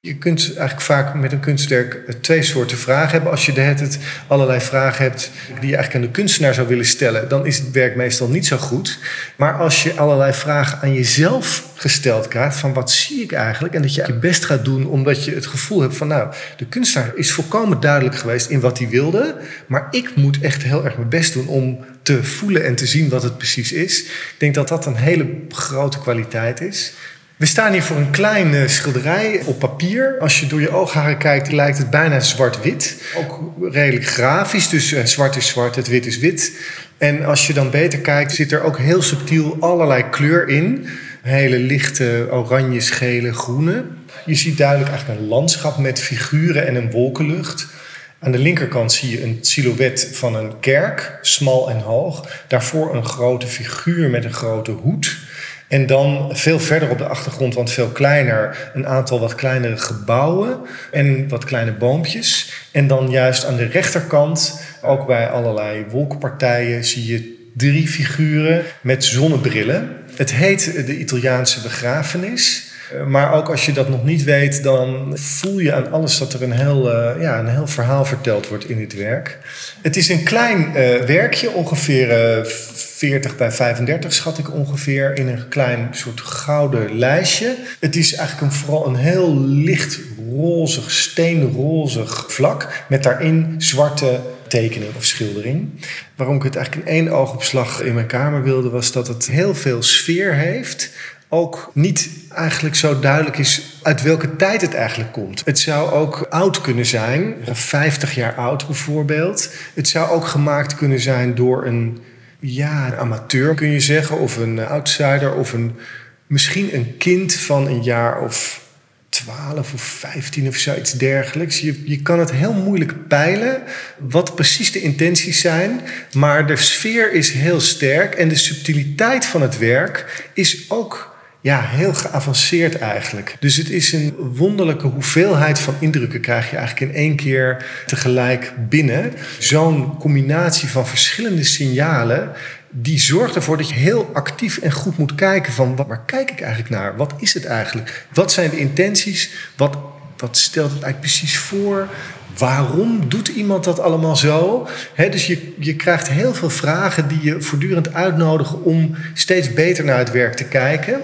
Je kunt eigenlijk vaak met een kunstwerk eh, twee soorten vragen hebben. Als je de het allerlei vragen hebt die je eigenlijk aan de kunstenaar zou willen stellen, dan is het werk meestal niet zo goed. Maar als je allerlei vragen aan jezelf gesteld krijgt, van wat zie ik eigenlijk? En dat je je best gaat doen omdat je het gevoel hebt van nou, de kunstenaar is volkomen duidelijk geweest in wat hij wilde. Maar ik moet echt heel erg mijn best doen om te voelen en te zien wat het precies is. Ik denk dat dat een hele grote kwaliteit is. We staan hier voor een kleine schilderij op papier. Als je door je oogharen kijkt, lijkt het bijna zwart-wit. Ook redelijk grafisch, dus het zwart is zwart, het wit is wit. En als je dan beter kijkt, zit er ook heel subtiel allerlei kleur in. Hele lichte oranje, gele, groene. Je ziet duidelijk eigenlijk een landschap met figuren en een wolkenlucht. Aan de linkerkant zie je een silhouet van een kerk, smal en hoog. Daarvoor een grote figuur met een grote hoed. En dan veel verder op de achtergrond, want veel kleiner, een aantal wat kleinere gebouwen en wat kleine boompjes. En dan juist aan de rechterkant, ook bij allerlei wolkenpartijen, zie je drie figuren met zonnebrillen. Het heet de Italiaanse begrafenis. Eh, maar ook als je dat nog niet weet, dan voel je aan alles dat er een heel, uh, ja, een heel verhaal verteld wordt in dit werk. Het is een klein uh, werkje, ongeveer 40 bij 35 schat ik ongeveer, in een klein soort gouden lijstje. Het is eigenlijk een, vooral een heel licht rozig, steenrozig vlak met daarin zwarte tekening of schildering. Waarom ik het eigenlijk in één oogopslag in mijn kamer wilde, was dat het heel veel sfeer heeft ook niet eigenlijk zo duidelijk is uit welke tijd het eigenlijk komt. Het zou ook oud kunnen zijn, 50 jaar oud bijvoorbeeld. Het zou ook gemaakt kunnen zijn door een, ja, amateur kun je zeggen, of een outsider, of een, misschien een kind van een jaar of 12 of 15 of zoiets dergelijks. Je, je kan het heel moeilijk peilen wat precies de intenties zijn. Maar de sfeer is heel sterk en de subtiliteit van het werk is ook ja, heel geavanceerd eigenlijk. Dus het is een wonderlijke hoeveelheid van indrukken krijg je eigenlijk in één keer tegelijk binnen. Zo'n combinatie van verschillende signalen die zorgt ervoor dat je heel actief en goed moet kijken van waar kijk ik eigenlijk naar? Wat is het eigenlijk? Wat zijn de intenties? Wat, wat stelt het eigenlijk precies voor? Waarom doet iemand dat allemaal zo? dus je, je krijgt heel veel vragen die je voortdurend uitnodigen om steeds beter naar het werk te kijken.